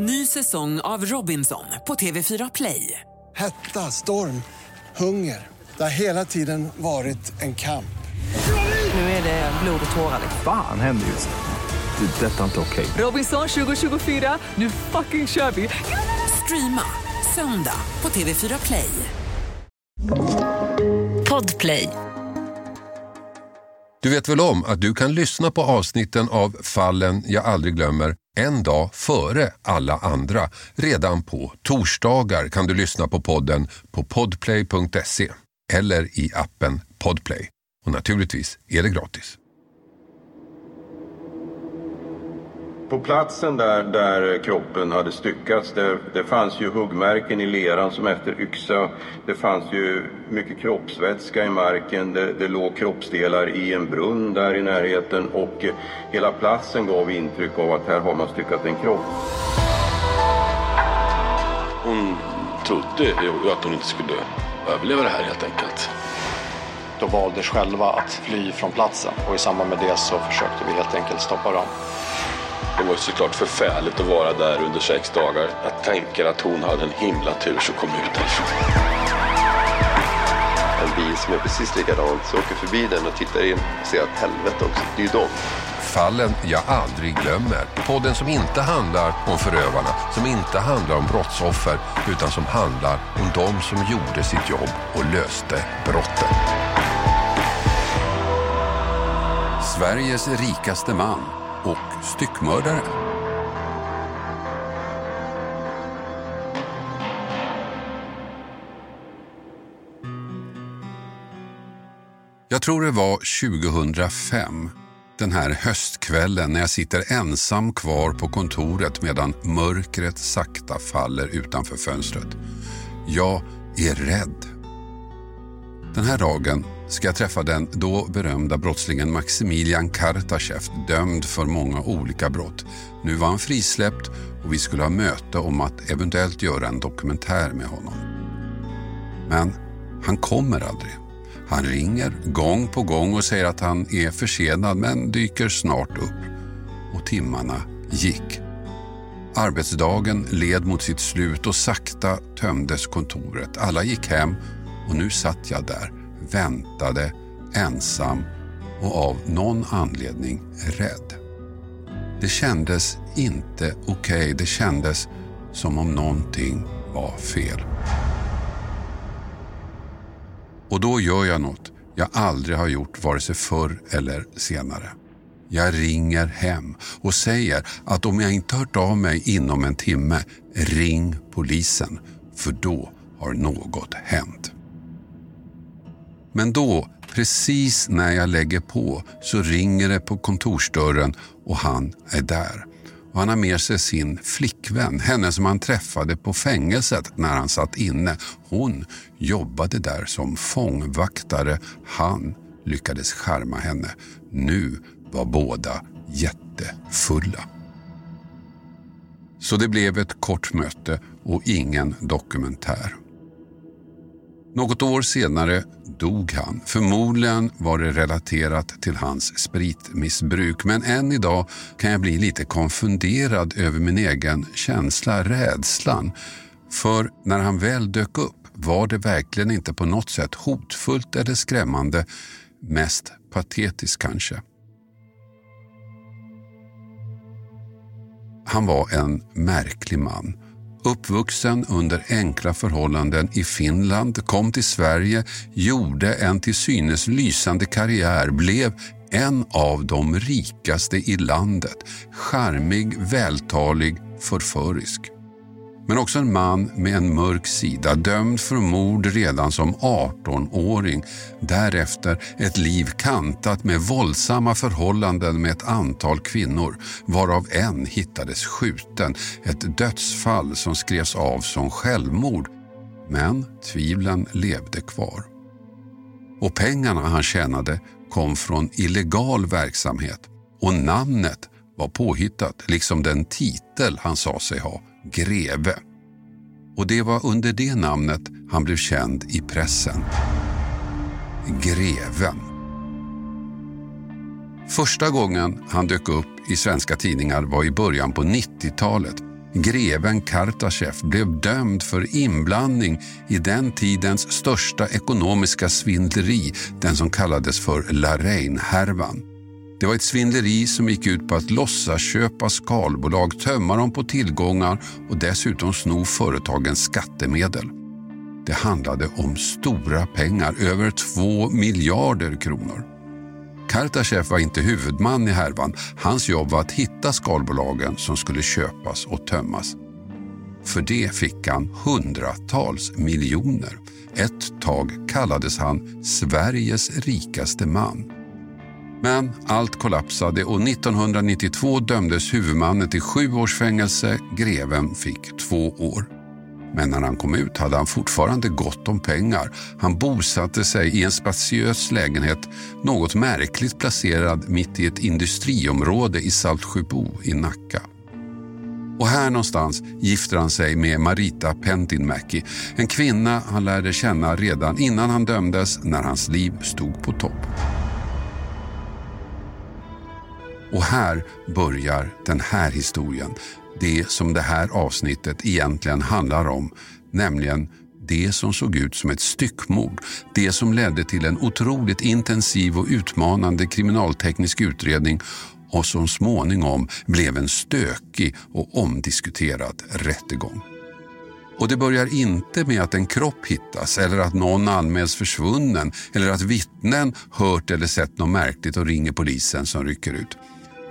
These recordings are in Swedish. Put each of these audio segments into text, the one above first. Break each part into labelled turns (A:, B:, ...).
A: Ny säsong av Robinson på TV4 Play.
B: Hetta, storm, hunger. Det har hela tiden varit en kamp.
A: Nu är det blod och tårar.
C: Fan händer just nu. Det. Detta är inte okej.
A: Robinson 2024, nu fucking kör vi! Streama söndag på TV4 Play.
D: Podplay.
E: Du vet väl om att du kan lyssna på avsnitten av Fallen jag aldrig glömmer en dag före alla andra. Redan på torsdagar kan du lyssna på podden på podplay.se eller i appen Podplay. Och naturligtvis är det gratis.
F: På platsen där, där kroppen hade styckats, det, det fanns ju huggmärken i leran som efter yxa. Det fanns ju mycket kroppsvätska i marken. Det, det låg kroppsdelar i en brunn där i närheten och hela platsen gav intryck av att här har man styckat en kropp.
G: Hon trodde att hon inte skulle överleva det här helt enkelt.
H: De valde själva att fly från platsen och i samband med det så försökte vi helt enkelt stoppa dem.
G: Det var såklart förfärligt att vara där under sex dagar. Jag tänker att hon hade en himla tur som kom ut därifrån.
I: En bil som är precis likadant så åker förbi den och tittar in och ser att helvete också, det är ju dem.
E: Fallen jag aldrig glömmer. Podden som inte handlar om förövarna, som inte handlar om brottsoffer, utan som handlar om de som gjorde sitt jobb och löste brotten.
J: Sveriges rikaste man och styckmördare. Jag tror det var 2005, den här höstkvällen när jag sitter ensam kvar på kontoret medan mörkret sakta faller utanför fönstret. Jag är rädd. Den här dagen ska jag träffa den då berömda brottslingen Maximilian Kartachev, dömd för många olika brott. Nu var han frisläppt och vi skulle ha möte om att eventuellt göra en dokumentär med honom. Men han kommer aldrig. Han ringer gång på gång och säger att han är försenad men dyker snart upp. Och timmarna gick. Arbetsdagen led mot sitt slut och sakta tömdes kontoret. Alla gick hem och nu satt jag där, väntade, ensam och av någon anledning rädd. Det kändes inte okej. Okay. Det kändes som om någonting var fel. Och då gör jag något jag aldrig har gjort vare sig förr eller senare. Jag ringer hem och säger att om jag inte hört av mig inom en timme, ring polisen. För då har något hänt. Men då, precis när jag lägger på, så ringer det på kontorsdörren och han är där. Och han har med sig sin flickvän, henne som han träffade på fängelset när han satt inne. Hon jobbade där som fångvaktare. Han lyckades skärma henne. Nu var båda jättefulla. Så det blev ett kort möte och ingen dokumentär. Något år senare dog han. Förmodligen var det relaterat till hans spritmissbruk. Men än idag kan jag bli lite konfunderad över min egen känsla, rädslan. För när han väl dök upp var det verkligen inte på något sätt hotfullt eller skrämmande. Mest patetiskt kanske. Han var en märklig man. Uppvuxen under enkla förhållanden i Finland, kom till Sverige, gjorde en till synes lysande karriär, blev en av de rikaste i landet. Charmig, vältalig, förförisk. Men också en man med en mörk sida, dömd för mord redan som 18-åring. Därefter ett liv kantat med våldsamma förhållanden med ett antal kvinnor, varav en hittades skjuten. Ett dödsfall som skrevs av som självmord. Men tvivlen levde kvar. Och pengarna han tjänade kom från illegal verksamhet och namnet var påhittat, liksom den titel han sa sig ha greve. Och det var under det namnet han blev känd i pressen. Greven. Första gången han dök upp i svenska tidningar var i början på 90-talet. Greven Kartachev blev dömd för inblandning i den tidens största ekonomiska svindleri, den som kallades för La Reine-härvan. Det var ett svindleri som gick ut på att låtsas köpa skalbolag, tömma dem på tillgångar och dessutom sno företagens skattemedel. Det handlade om stora pengar, över två miljarder kronor. Kartashev var inte huvudman i härvan. Hans jobb var att hitta skalbolagen som skulle köpas och tömmas. För det fick han hundratals miljoner. Ett tag kallades han Sveriges rikaste man. Men allt kollapsade och 1992 dömdes huvudmannen till sju års fängelse. Greven fick två år. Men när han kom ut hade han fortfarande gott om pengar. Han bosatte sig i en spatiös lägenhet, något märkligt placerad mitt i ett industriområde i Saltsjöbo i Nacka. Och här någonstans gifter han sig med Marita Pentinmäki, en kvinna han lärde känna redan innan han dömdes när hans liv stod på topp. Och här börjar den här historien. Det som det här avsnittet egentligen handlar om. Nämligen det som såg ut som ett styckmord. Det som ledde till en otroligt intensiv och utmanande kriminalteknisk utredning och som småningom blev en stökig och omdiskuterad rättegång. Och det börjar inte med att en kropp hittas eller att någon anmäls försvunnen eller att vittnen hört eller sett något märkligt och ringer polisen som rycker ut.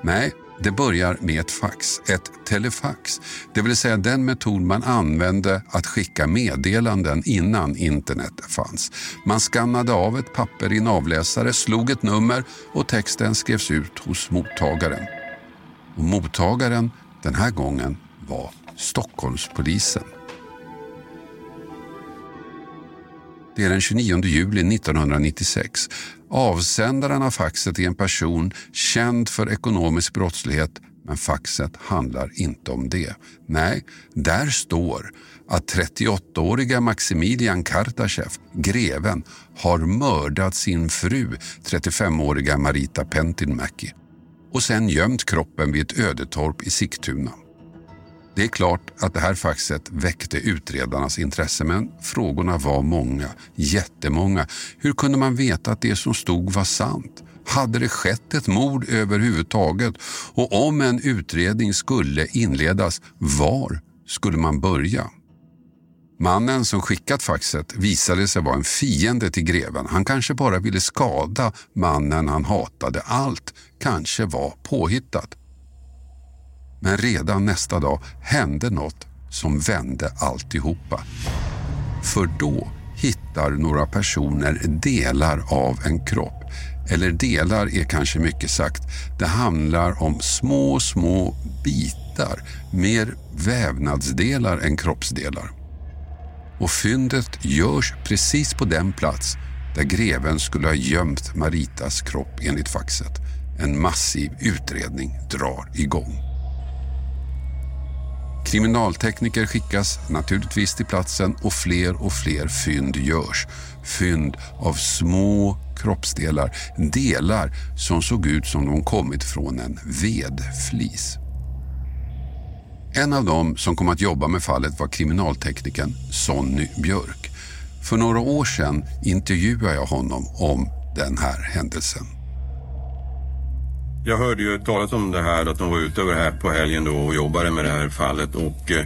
J: Nej, det börjar med ett fax, ett telefax. Det vill säga den metod man använde att skicka meddelanden innan internet fanns. Man skannade av ett papper i en avläsare, slog ett nummer och texten skrevs ut hos mottagaren. Och mottagaren den här gången var Stockholmspolisen. Det är den 29 juli 1996. Avsändaren av faxet är en person känd för ekonomisk brottslighet men faxet handlar inte om det. Nej, där står att 38-åriga Maximilian Kartachev, greven, har mördat sin fru, 35-åriga Marita Pentinmäki och sen gömt kroppen vid ett ödetorp i Sigtuna. Det är klart att det här faxet väckte utredarnas intresse men frågorna var många, jättemånga. Hur kunde man veta att det som stod var sant? Hade det skett ett mord överhuvudtaget? Och om en utredning skulle inledas, var skulle man börja? Mannen som skickat faxet visade sig vara en fiende till greven. Han kanske bara ville skada mannen han hatade. Allt kanske var påhittat. Men redan nästa dag hände något som vände alltihopa. För då hittar några personer delar av en kropp. Eller delar är kanske mycket sagt. Det handlar om små, små bitar. Mer vävnadsdelar än kroppsdelar. Och fyndet görs precis på den plats där greven skulle ha gömt Maritas kropp enligt faxet. En massiv utredning drar igång. Kriminaltekniker skickas naturligtvis till platsen och fler och fler fynd görs. Fynd av små kroppsdelar, delar som såg ut som de kommit från en vedflis. En av dem som kom att jobba med fallet var kriminalteknikern Sonny Björk. För några år sedan intervjuade jag honom om den här händelsen.
F: Jag hörde ju talas om det här att de var ute över här på helgen då och jobbade med det här fallet och eh,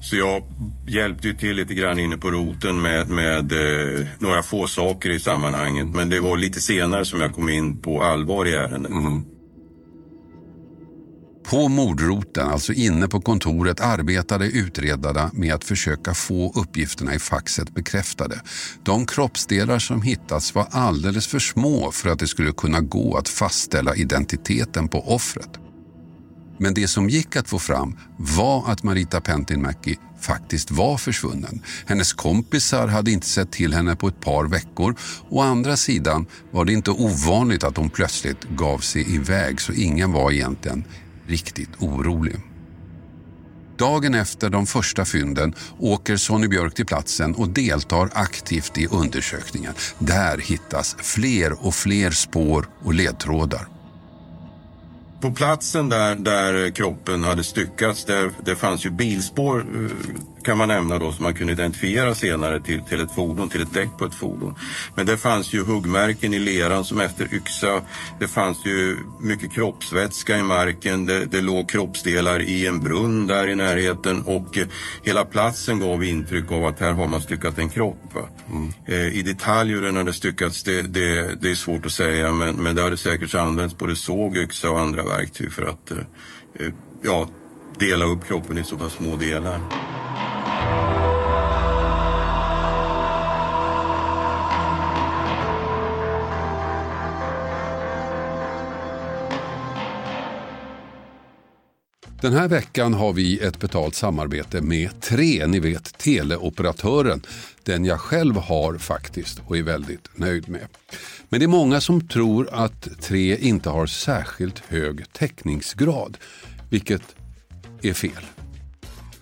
F: så jag hjälpte ju till lite grann inne på roten med, med eh, några få saker i sammanhanget men det var lite senare som jag kom in på allvar i ärendet. Mm.
J: På mordroten, alltså inne på kontoret, arbetade utredarna med att försöka få uppgifterna i faxet bekräftade. De kroppsdelar som hittats var alldeles för små för att det skulle kunna gå att fastställa identiteten på offret. Men det som gick att få fram var att Marita Pentinmäki faktiskt var försvunnen. Hennes kompisar hade inte sett till henne på ett par veckor. Å andra sidan var det inte ovanligt att hon plötsligt gav sig iväg så ingen var egentligen riktigt orolig. Dagen efter de första fynden åker Sonny Björk till platsen och deltar aktivt i undersökningen. Där hittas fler och fler spår och ledtrådar.
F: På platsen där, där kroppen hade styckats, där, det fanns ju bilspår eh, kan man nämna då som man kunde identifiera senare till, till ett fordon, till ett däck på ett fordon. Men det fanns ju huggmärken i leran som efter yxa. Det fanns ju mycket kroppsvätska i marken. Det, det låg kroppsdelar i en brunn där i närheten och eh, hela platsen gav intryck av att här har man styckat en kropp. Mm. Eh, I detalj hur den hade styckats det, det, det är svårt att säga men, men det hade säkert använts både såg, yxa och andra verktyg för att eh, ja, dela upp kroppen i så pass små delar.
J: Den här veckan har vi ett betalt samarbete med Tre, ni vet teleoperatören. Den jag själv har faktiskt och är väldigt nöjd med. Men det är många som tror att Tre inte har särskilt hög täckningsgrad, vilket är fel.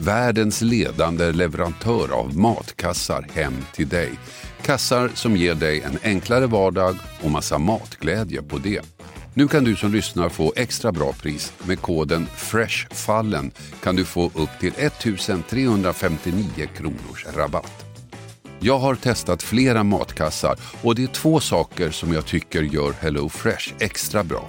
J: världens ledande leverantör av matkassar hem till dig. Kassar som ger dig en enklare vardag och massa matglädje på det. Nu kan du som lyssnar få extra bra pris. Med koden FRESHFALLEN kan du få upp till 1359 kronors rabatt. Jag har testat flera matkassar och det är två saker som jag tycker gör Hello Fresh extra bra.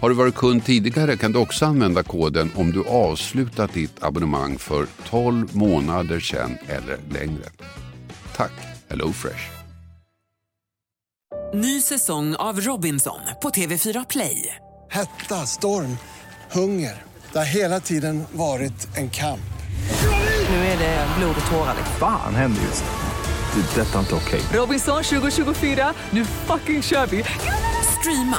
J: Har du varit kund tidigare kan du också använda koden om du avslutat ditt abonnemang för 12 månader sedan eller längre. Tack HelloFresh.
A: Ny säsong av Robinson på TV4 Play.
B: Hetta, storm, hunger. Det har hela tiden varit en kamp.
A: Nu är det blod och tårar.
C: Fan händer just det. Det är detta inte okej.
A: Okay. Robinson 2024, nu fucking kör vi. Streama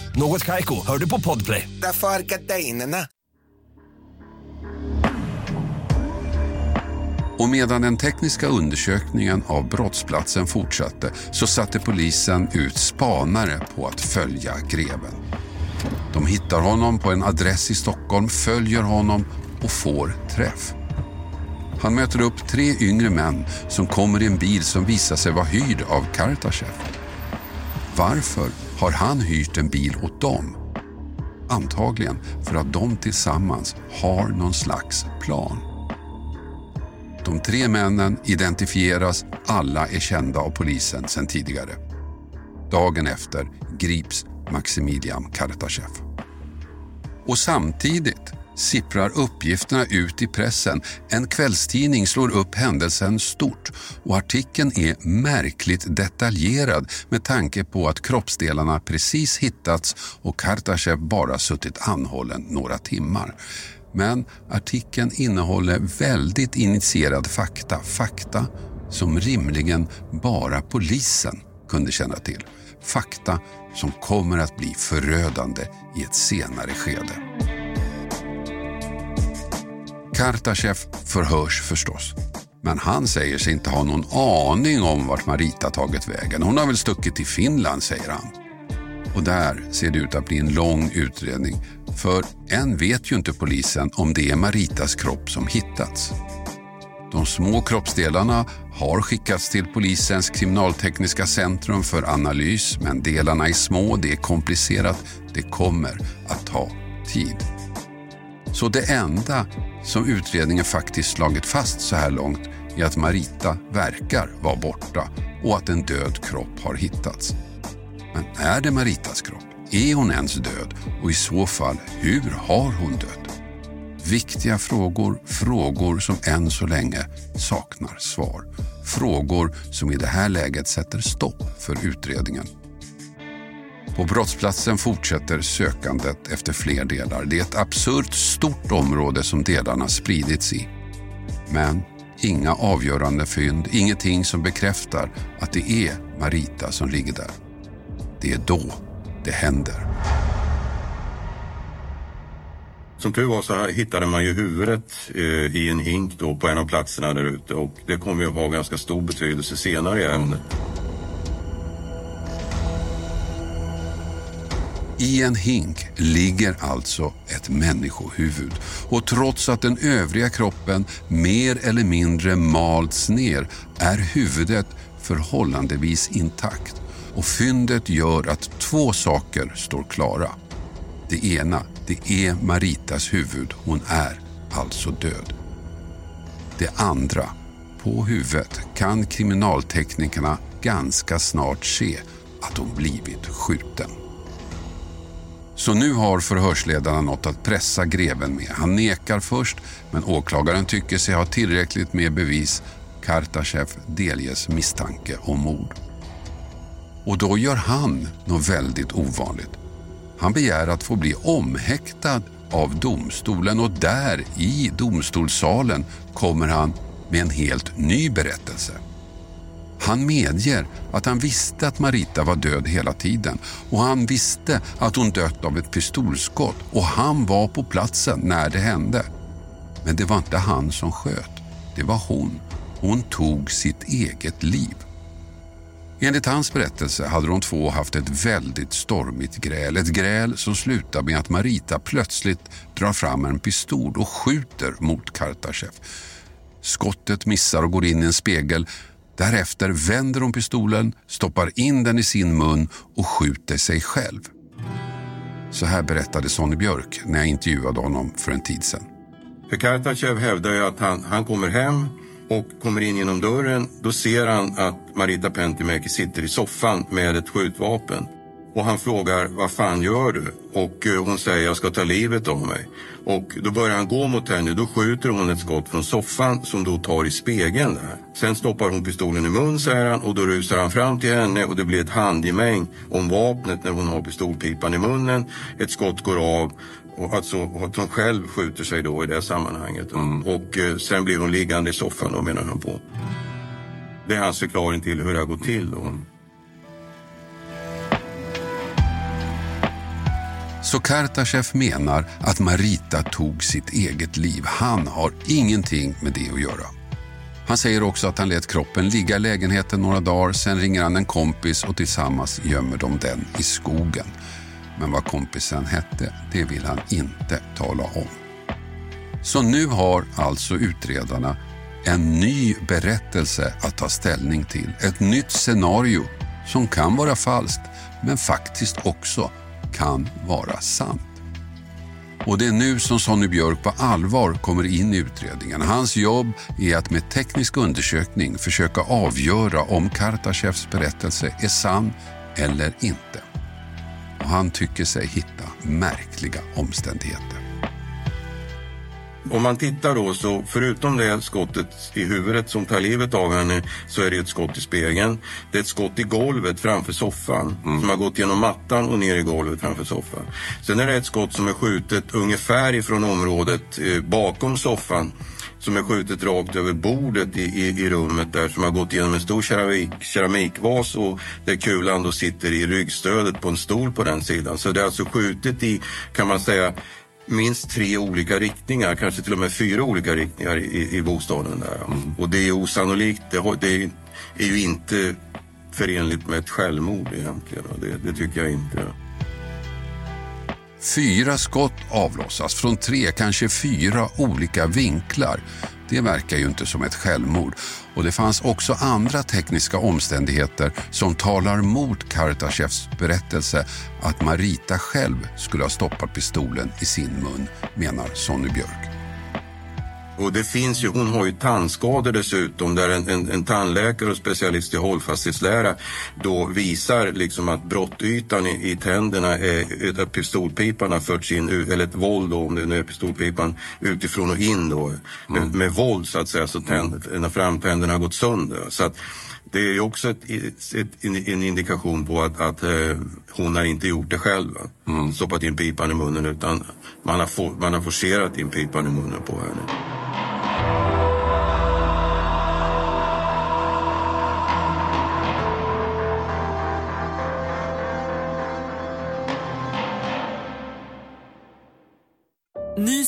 K: Något kajko, hör du på podplay.
L: Därför är gardinerna.
J: Och medan den tekniska undersökningen av brottsplatsen fortsatte så satte polisen ut spanare på att följa greven. De hittar honom på en adress i Stockholm, följer honom och får träff. Han möter upp tre yngre män som kommer i en bil som visar sig vara hyrd av Kartashev. Varför har han hyrt en bil åt dem? Antagligen för att de tillsammans har någon slags plan. De tre männen identifieras, alla är kända av polisen sedan tidigare. Dagen efter grips Maximilian Kartachev. Och samtidigt sipprar uppgifterna ut i pressen. En kvällstidning slår upp händelsen stort och artikeln är märkligt detaljerad med tanke på att kroppsdelarna precis hittats och Kartashev bara suttit anhållen några timmar. Men artikeln innehåller väldigt initierad fakta, fakta som rimligen bara polisen kunde känna till. Fakta som kommer att bli förödande i ett senare skede. Kartashev förhörs förstås. Men han säger sig inte ha någon aning om vart Marita tagit vägen. Hon har väl stuckit till Finland, säger han. Och där ser det ut att bli en lång utredning. För än vet ju inte polisen om det är Maritas kropp som hittats. De små kroppsdelarna har skickats till polisens kriminaltekniska centrum för analys men delarna är små, det är komplicerat, det kommer att ta tid. Så det enda som utredningen faktiskt slagit fast så här långt är att Marita verkar vara borta och att en död kropp har hittats. Men är det Maritas kropp? Är hon ens död? Och i så fall, hur har hon dött? Viktiga frågor, frågor som än så länge saknar svar. Frågor som i det här läget sätter stopp för utredningen. På brottsplatsen fortsätter sökandet efter fler delar. Det är ett absurt stort område som delarna spridits i. Men inga avgörande fynd, ingenting som bekräftar att det är Marita som ligger där. Det är då det händer.
F: Som tur var så hittade man ju huvudet eh, i en hink då på en av platserna där ute och det kommer ju att ha ganska stor betydelse senare i ämnet.
J: I en hink ligger alltså ett människohuvud och trots att den övriga kroppen mer eller mindre malts ner är huvudet förhållandevis intakt och fyndet gör att två saker står klara. Det ena, det är Maritas huvud. Hon är alltså död. Det andra, på huvudet kan kriminalteknikerna ganska snart se att hon blivit skjuten. Så nu har förhörsledarna något att pressa greven med. Han nekar först, men åklagaren tycker sig ha tillräckligt med bevis. Kartachev delges misstanke om mord. Och då gör han något väldigt ovanligt. Han begär att få bli omhäktad av domstolen och där i domstolssalen kommer han med en helt ny berättelse. Han medger att han visste att Marita var död hela tiden och han visste att hon dött av ett pistolskott och han var på platsen när det hände. Men det var inte han som sköt, det var hon. Hon tog sitt eget liv. Enligt hans berättelse hade de två haft ett väldigt stormigt gräl. Ett gräl som slutar med att Marita plötsligt drar fram en pistol och skjuter mot Kartashev. Skottet missar och går in i en spegel. Därefter vänder hon pistolen, stoppar in den i sin mun och skjuter sig själv. Så här berättade Sonny Björk när jag intervjuade honom för en tid sedan.
F: För Kartachev hävdar ju att han, han kommer hem och kommer in genom dörren. Då ser han att Marita Pentimäki sitter i soffan med ett skjutvapen. Och han frågar, vad fan gör du? Och eh, hon säger, jag ska ta livet av mig. Och då börjar han gå mot henne. Då skjuter hon ett skott från soffan som då tar i spegeln där. Sen stoppar hon pistolen i mun, säger han. Och då rusar han fram till henne och det blir ett handgemäng om vapnet när hon har pistolpipan i munnen. Ett skott går av. Och alltså att hon själv skjuter sig då i det sammanhanget. Mm. Och eh, sen blir hon liggande i soffan då menar han på. Det är hans förklaring till hur det har gått till då.
J: Så Kartashev menar att Marita tog sitt eget liv. Han har ingenting med det att göra. Han säger också att han lät kroppen ligga i lägenheten några dagar. Sen ringer han en kompis och tillsammans gömmer de den i skogen. Men vad kompisen hette, det vill han inte tala om. Så nu har alltså utredarna en ny berättelse att ta ställning till. Ett nytt scenario som kan vara falskt men faktiskt också kan vara sant. Och det är nu som Sonny Björk på allvar kommer in i utredningen. Hans jobb är att med teknisk undersökning försöka avgöra om Kartasjevs berättelse är sann eller inte. Och han tycker sig hitta märkliga omständigheter.
F: Om man tittar då så förutom det skottet i huvudet som tar livet av henne så är det ett skott i spegeln. Det är ett skott i golvet framför soffan som har gått genom mattan och ner i golvet framför soffan. Sen är det ett skott som är skjutet ungefär ifrån området eh, bakom soffan som är skjutet rakt över bordet i, i, i rummet där som har gått genom en stor keramik, keramikvas och där kulan då sitter i ryggstödet på en stol på den sidan. Så det är alltså skjutet i, kan man säga, minst tre olika riktningar, kanske till och med fyra olika riktningar i, i bostaden där. Och det är osannolikt, det, har- det är ju inte förenligt med ett självmord egentligen. Det, det tycker jag inte.
J: Fyra skott avlossas från tre, kanske fyra olika vinklar. Det verkar ju inte som ett självmord. Och det fanns också andra tekniska omständigheter som talar mot Kartachevs berättelse att Marita själv skulle ha stoppat pistolen i sin mun, menar Sonny Björk.
F: Och det finns ju, hon har ju tandskador dessutom där en, en, en tandläkare och specialist i hållfasthetslära då visar liksom att brottytan i, i tänderna är att pistolpipan har förts in, eller ett våld då, om det nu är pistolpipan, utifrån och in då. Med, med våld så att säga, så tänd, när framtänderna har gått sönder. Så att det är ju också ett, ett, en, indikation på att, att eh, hon har inte gjort det själv. va. Stoppat in pipan i munnen utan man har, for, man har forcerat in pipan i munnen på henne.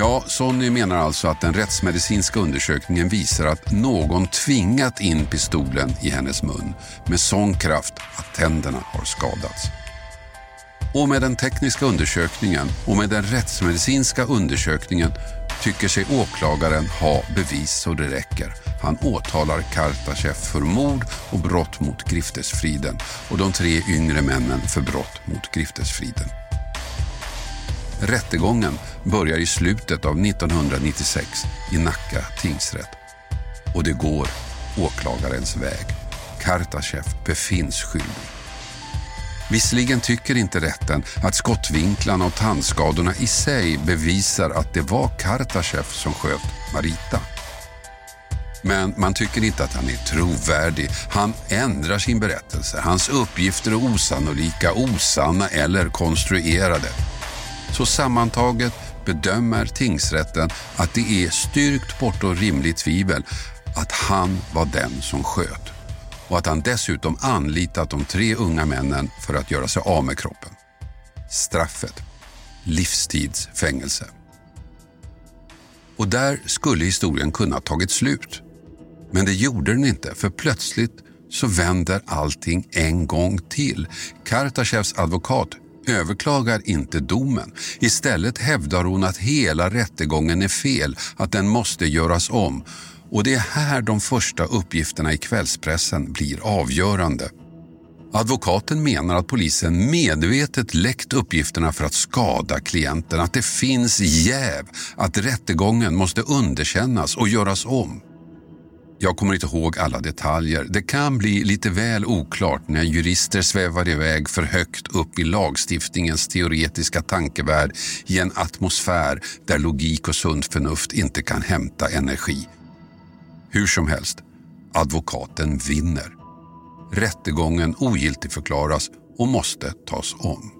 J: Ja, Sonny menar alltså att den rättsmedicinska undersökningen visar att någon tvingat in pistolen i hennes mun med sån kraft att tänderna har skadats. Och med den tekniska undersökningen och med den rättsmedicinska undersökningen tycker sig åklagaren ha bevis så det räcker. Han åtalar Kartachev för mord och brott mot griftesfriden och de tre yngre männen för brott mot griftesfriden. Rättegången börjar i slutet av 1996 i Nacka tingsrätt. Och det går åklagarens väg. Kartachev befinns skyldig. Visserligen tycker inte rätten att skottvinklarna och tandskadorna i sig bevisar att det var Kartachev som sköt Marita. Men man tycker inte att han är trovärdig. Han ändrar sin berättelse. Hans uppgifter är osannolika, osanna eller konstruerade. Så sammantaget bedömer tingsrätten att det är styrkt bortom rimligt tvivel att han var den som sköt och att han dessutom anlitat de tre unga männen för att göra sig av med kroppen. Straffet livstidsfängelse. Och där skulle historien kunna tagit slut. Men det gjorde den inte, för plötsligt så vänder allting en gång till. Kartasjevs advokat överklagar inte domen. Istället hävdar hon att hela rättegången är fel, att den måste göras om. Och det är här de första uppgifterna i kvällspressen blir avgörande. Advokaten menar att polisen medvetet läckt uppgifterna för att skada klienten, att det finns jäv, att rättegången måste underkännas och göras om. Jag kommer inte ihåg alla detaljer. Det kan bli lite väl oklart när jurister svävar iväg för högt upp i lagstiftningens teoretiska tankevärld i en atmosfär där logik och sunt förnuft inte kan hämta energi. Hur som helst, advokaten vinner. Rättegången ogiltigförklaras och måste tas om.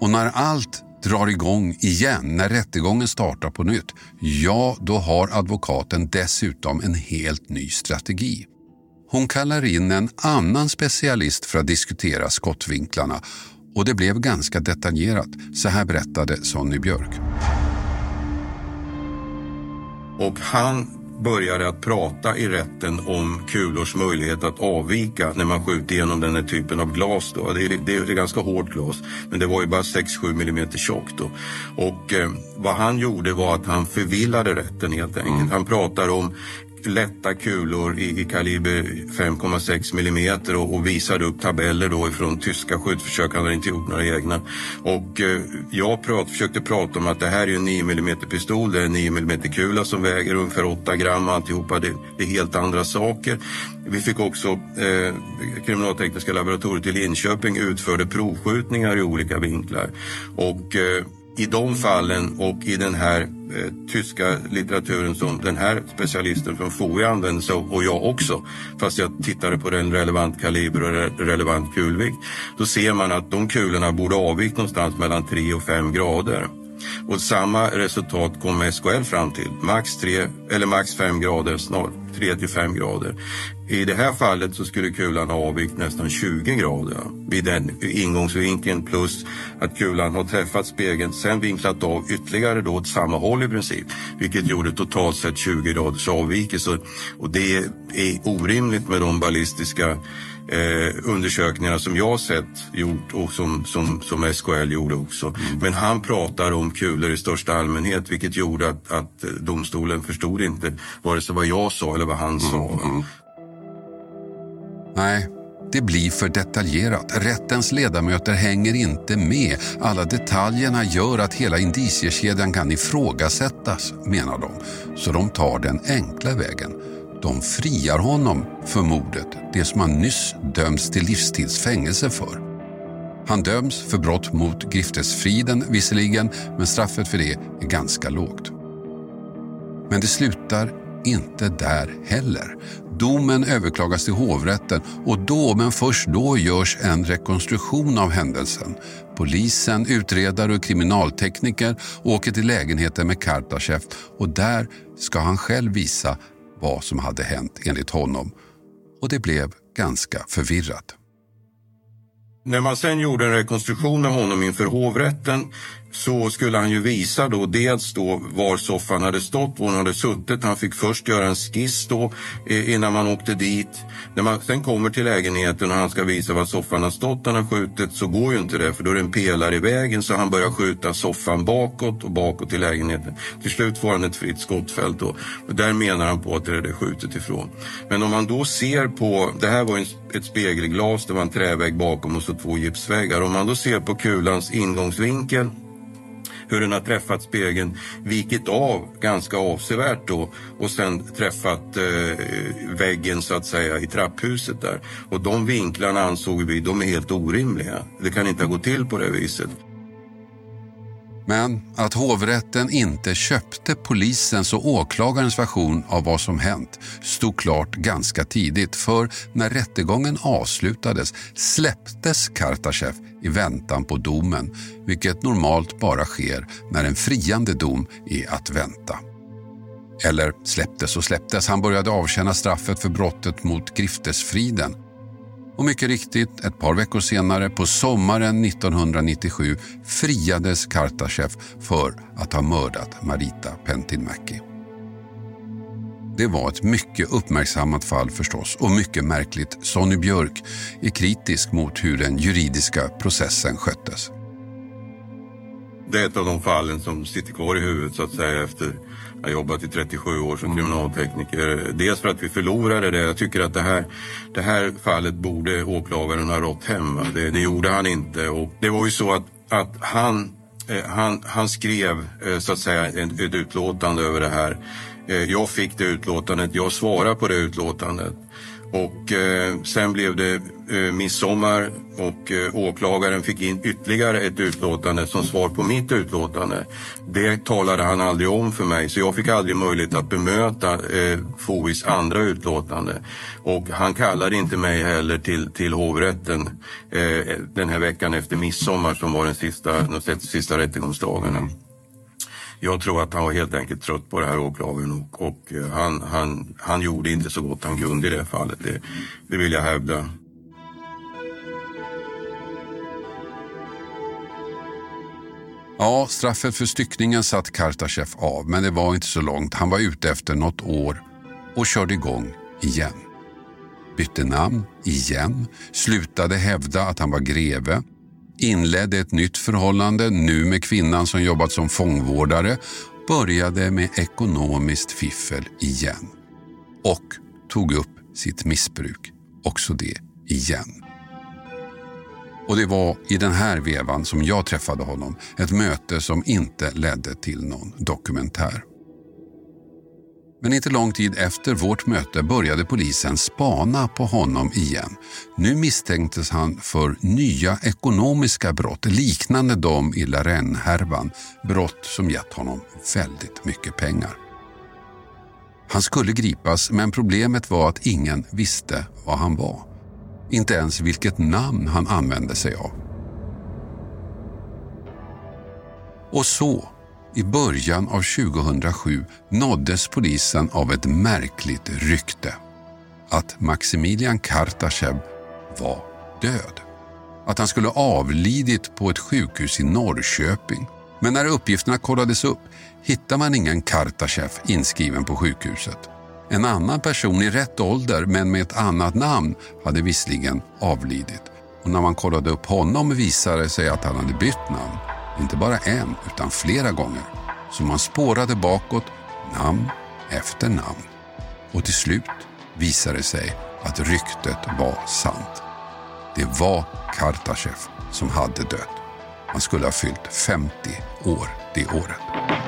J: Och när allt drar igång igen, när rättegången startar på nytt, ja, då har advokaten dessutom en helt ny strategi. Hon kallar in en annan specialist för att diskutera skottvinklarna och det blev ganska detaljerat. Så här berättade Sonny Björk.
F: Och han började att prata i rätten om kulors möjlighet att avvika när man skjuter igenom den här typen av glas. Då. Det, är, det är ganska hårt glas, men det var ju bara 6-7 millimeter tjockt. Då. Och eh, vad han gjorde var att han förvillade rätten helt enkelt. Mm. Han pratar om lätta kulor i, i kaliber 5,6 millimeter och, och visade upp tabeller då ifrån tyska skjutförsök. Han hade inte gjort några egna. Och eh, jag prat, försökte prata om att det här är en 9 mm pistol. Det är en 9 mm kula som väger ungefär 8 gram alltihopa. Det, det är helt andra saker. Vi fick också eh, kriminaltekniska laboratoriet i Linköping utförde provskjutningar i olika vinklar. Och eh, i de fallen och i den här Eh, tyska litteraturen som den här specialisten från FOI använde sig av och jag också, fast jag tittade på den relevant kaliber och re relevant kulvikt, då ser man att de kulorna borde avvika någonstans mellan 3 och 5 grader. Och samma resultat kom SKL fram till, max 3 eller max 5 grader, snart 3 till 5 grader. I det här fallet så skulle kulan ha avvikt nästan 20 grader vid den ingångsvinkeln plus att kulan har träffat spegeln, sen vinklat av ytterligare då åt samma håll i princip, vilket gjorde totalt sett 20 graders avvikelse. Och det är orimligt med de ballistiska eh, undersökningarna som jag sett gjort och som, som, som SKL gjorde också. Mm. Men han pratar om kulor i största allmänhet vilket gjorde att, att domstolen förstod inte vare sig vad jag sa eller vad han mm. sa. Mm.
J: Nej, det blir för detaljerat. Rättens ledamöter hänger inte med. Alla detaljerna gör att hela indiciekedjan kan ifrågasättas, menar de. Så de tar den enkla vägen. De friar honom för mordet, det som han nyss dömts till livstids fängelse för. Han döms för brott mot griftesfriden visserligen, men straffet för det är ganska lågt. Men det slutar inte där heller. Domen överklagas till hovrätten och då, men först då, görs en rekonstruktion av händelsen. Polisen, utredare och kriminaltekniker åker till lägenheten med Kartashev och där ska han själv visa vad som hade hänt enligt honom. Och det blev ganska förvirrat.
F: När man sen gjorde en rekonstruktion av honom inför hovrätten så skulle han ju visa då dels då var soffan hade stått, var hon hade suttit. Han fick först göra en skiss då eh, innan man åkte dit. När man sen kommer till lägenheten och han ska visa var soffan har stått han har skjutit så går ju inte det för då är det en pelare i vägen så han börjar skjuta soffan bakåt och bakåt i lägenheten. Till slut får han ett fritt skottfält då. Och där menar han på att det är det skjutet ifrån. Men om man då ser på, det här var ett spegelglas, det var en trävägg bakom och så två gipsväggar. Om man då ser på kulans ingångsvinkel hur den har träffat spegeln, vikit av ganska avsevärt då och sen träffat eh, väggen så att säga i trapphuset där. Och de vinklarna ansåg vi, de är helt orimliga. Det kan inte ha gått till på det viset.
J: Men att hovrätten inte köpte polisens och åklagarens version av vad som hänt stod klart ganska tidigt för när rättegången avslutades släpptes Kartachev i väntan på domen vilket normalt bara sker när en friande dom är att vänta. Eller släpptes och släpptes, han började avtjäna straffet för brottet mot griftesfriden och mycket riktigt, ett par veckor senare, på sommaren 1997, friades Kartachev för att ha mördat Marita Pentinmäki. Det var ett mycket uppmärksammat fall förstås och mycket märkligt. Sonny Björk är kritisk mot hur den juridiska processen sköttes.
F: det är ett av de fallen som sitter kvar i huvudet så att säga efter jag har jobbat i 37 år som kriminaltekniker. Dels för att vi förlorade det. Jag tycker att det här, det här fallet borde åklagaren ha rått hem. Det, det gjorde han inte. Och det var ju så att, att han, eh, han, han skrev eh, så att säga ett utlåtande över det här. Eh, jag fick det utlåtandet. Jag svarade på det utlåtandet. Och eh, sen blev det eh, midsommar och eh, åklagaren fick in ytterligare ett utlåtande som svar på mitt utlåtande. Det talade han aldrig om för mig så jag fick aldrig möjlighet att bemöta eh, FOIs andra utlåtande. Och han kallade inte mig heller till, till hovrätten eh, den här veckan efter midsommar som var den sista, de sista rättegångsdagarna. Jag tror att han var helt enkelt trött på det här åklagaren och, och eh, han, han, han gjorde inte så gott han kunde i det fallet. Det, det vill jag hävda.
J: Ja, straffet för styckningen satt Kartachev av, men det var inte så långt. Han var ute efter något år och körde igång igen. Bytte namn igen, slutade hävda att han var greve, inledde ett nytt förhållande, nu med kvinnan som jobbat som fångvårdare, började med ekonomiskt fiffel igen. Och tog upp sitt missbruk, också det igen. Och det var i den här vevan som jag träffade honom. Ett möte som inte ledde till någon dokumentär. Men inte lång tid efter vårt möte började polisen spana på honom igen. Nu misstänktes han för nya ekonomiska brott liknande de i Larenne-härvan. Brott som gett honom väldigt mycket pengar. Han skulle gripas men problemet var att ingen visste vad han var. Inte ens vilket namn han använde sig av. Och så, i början av 2007, nåddes polisen av ett märkligt rykte. Att Maximilian Kartashev var död. Att han skulle avlidit på ett sjukhus i Norrköping. Men när uppgifterna kollades upp hittade man ingen Kartashev inskriven på sjukhuset. En annan person i rätt ålder men med ett annat namn hade visserligen avlidit. Och när man kollade upp honom visade det sig att han hade bytt namn. Inte bara en, utan flera gånger. Så man spårade bakåt, namn efter namn. Och till slut visade det sig att ryktet var sant. Det var Kartasjev som hade dött. Han skulle ha fyllt 50 år det året.